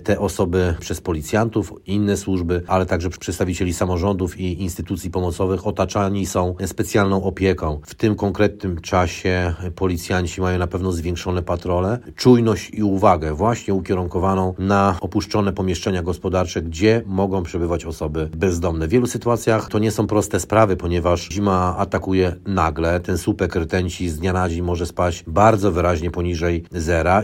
te osoby przez policjantów, inne służby, ale także przedstawicieli samorządów i instytucji pomocowych otaczani są specjalną opieką. W tym konkretnym czasie policjanci mają na pewno zwiększone patrole, czujność i uwagę właśnie ukierunkowaną na opuszczone pomieszczenia gospodarcze, gdzie mogą przebywać osoby bezdomne. W wielu sytuacjach to nie są proste sprawy, ponieważ zima atakuje nagle. Ten słupek rtęci z dnia na dzień może spaść bardzo wyraźnie poniżej zera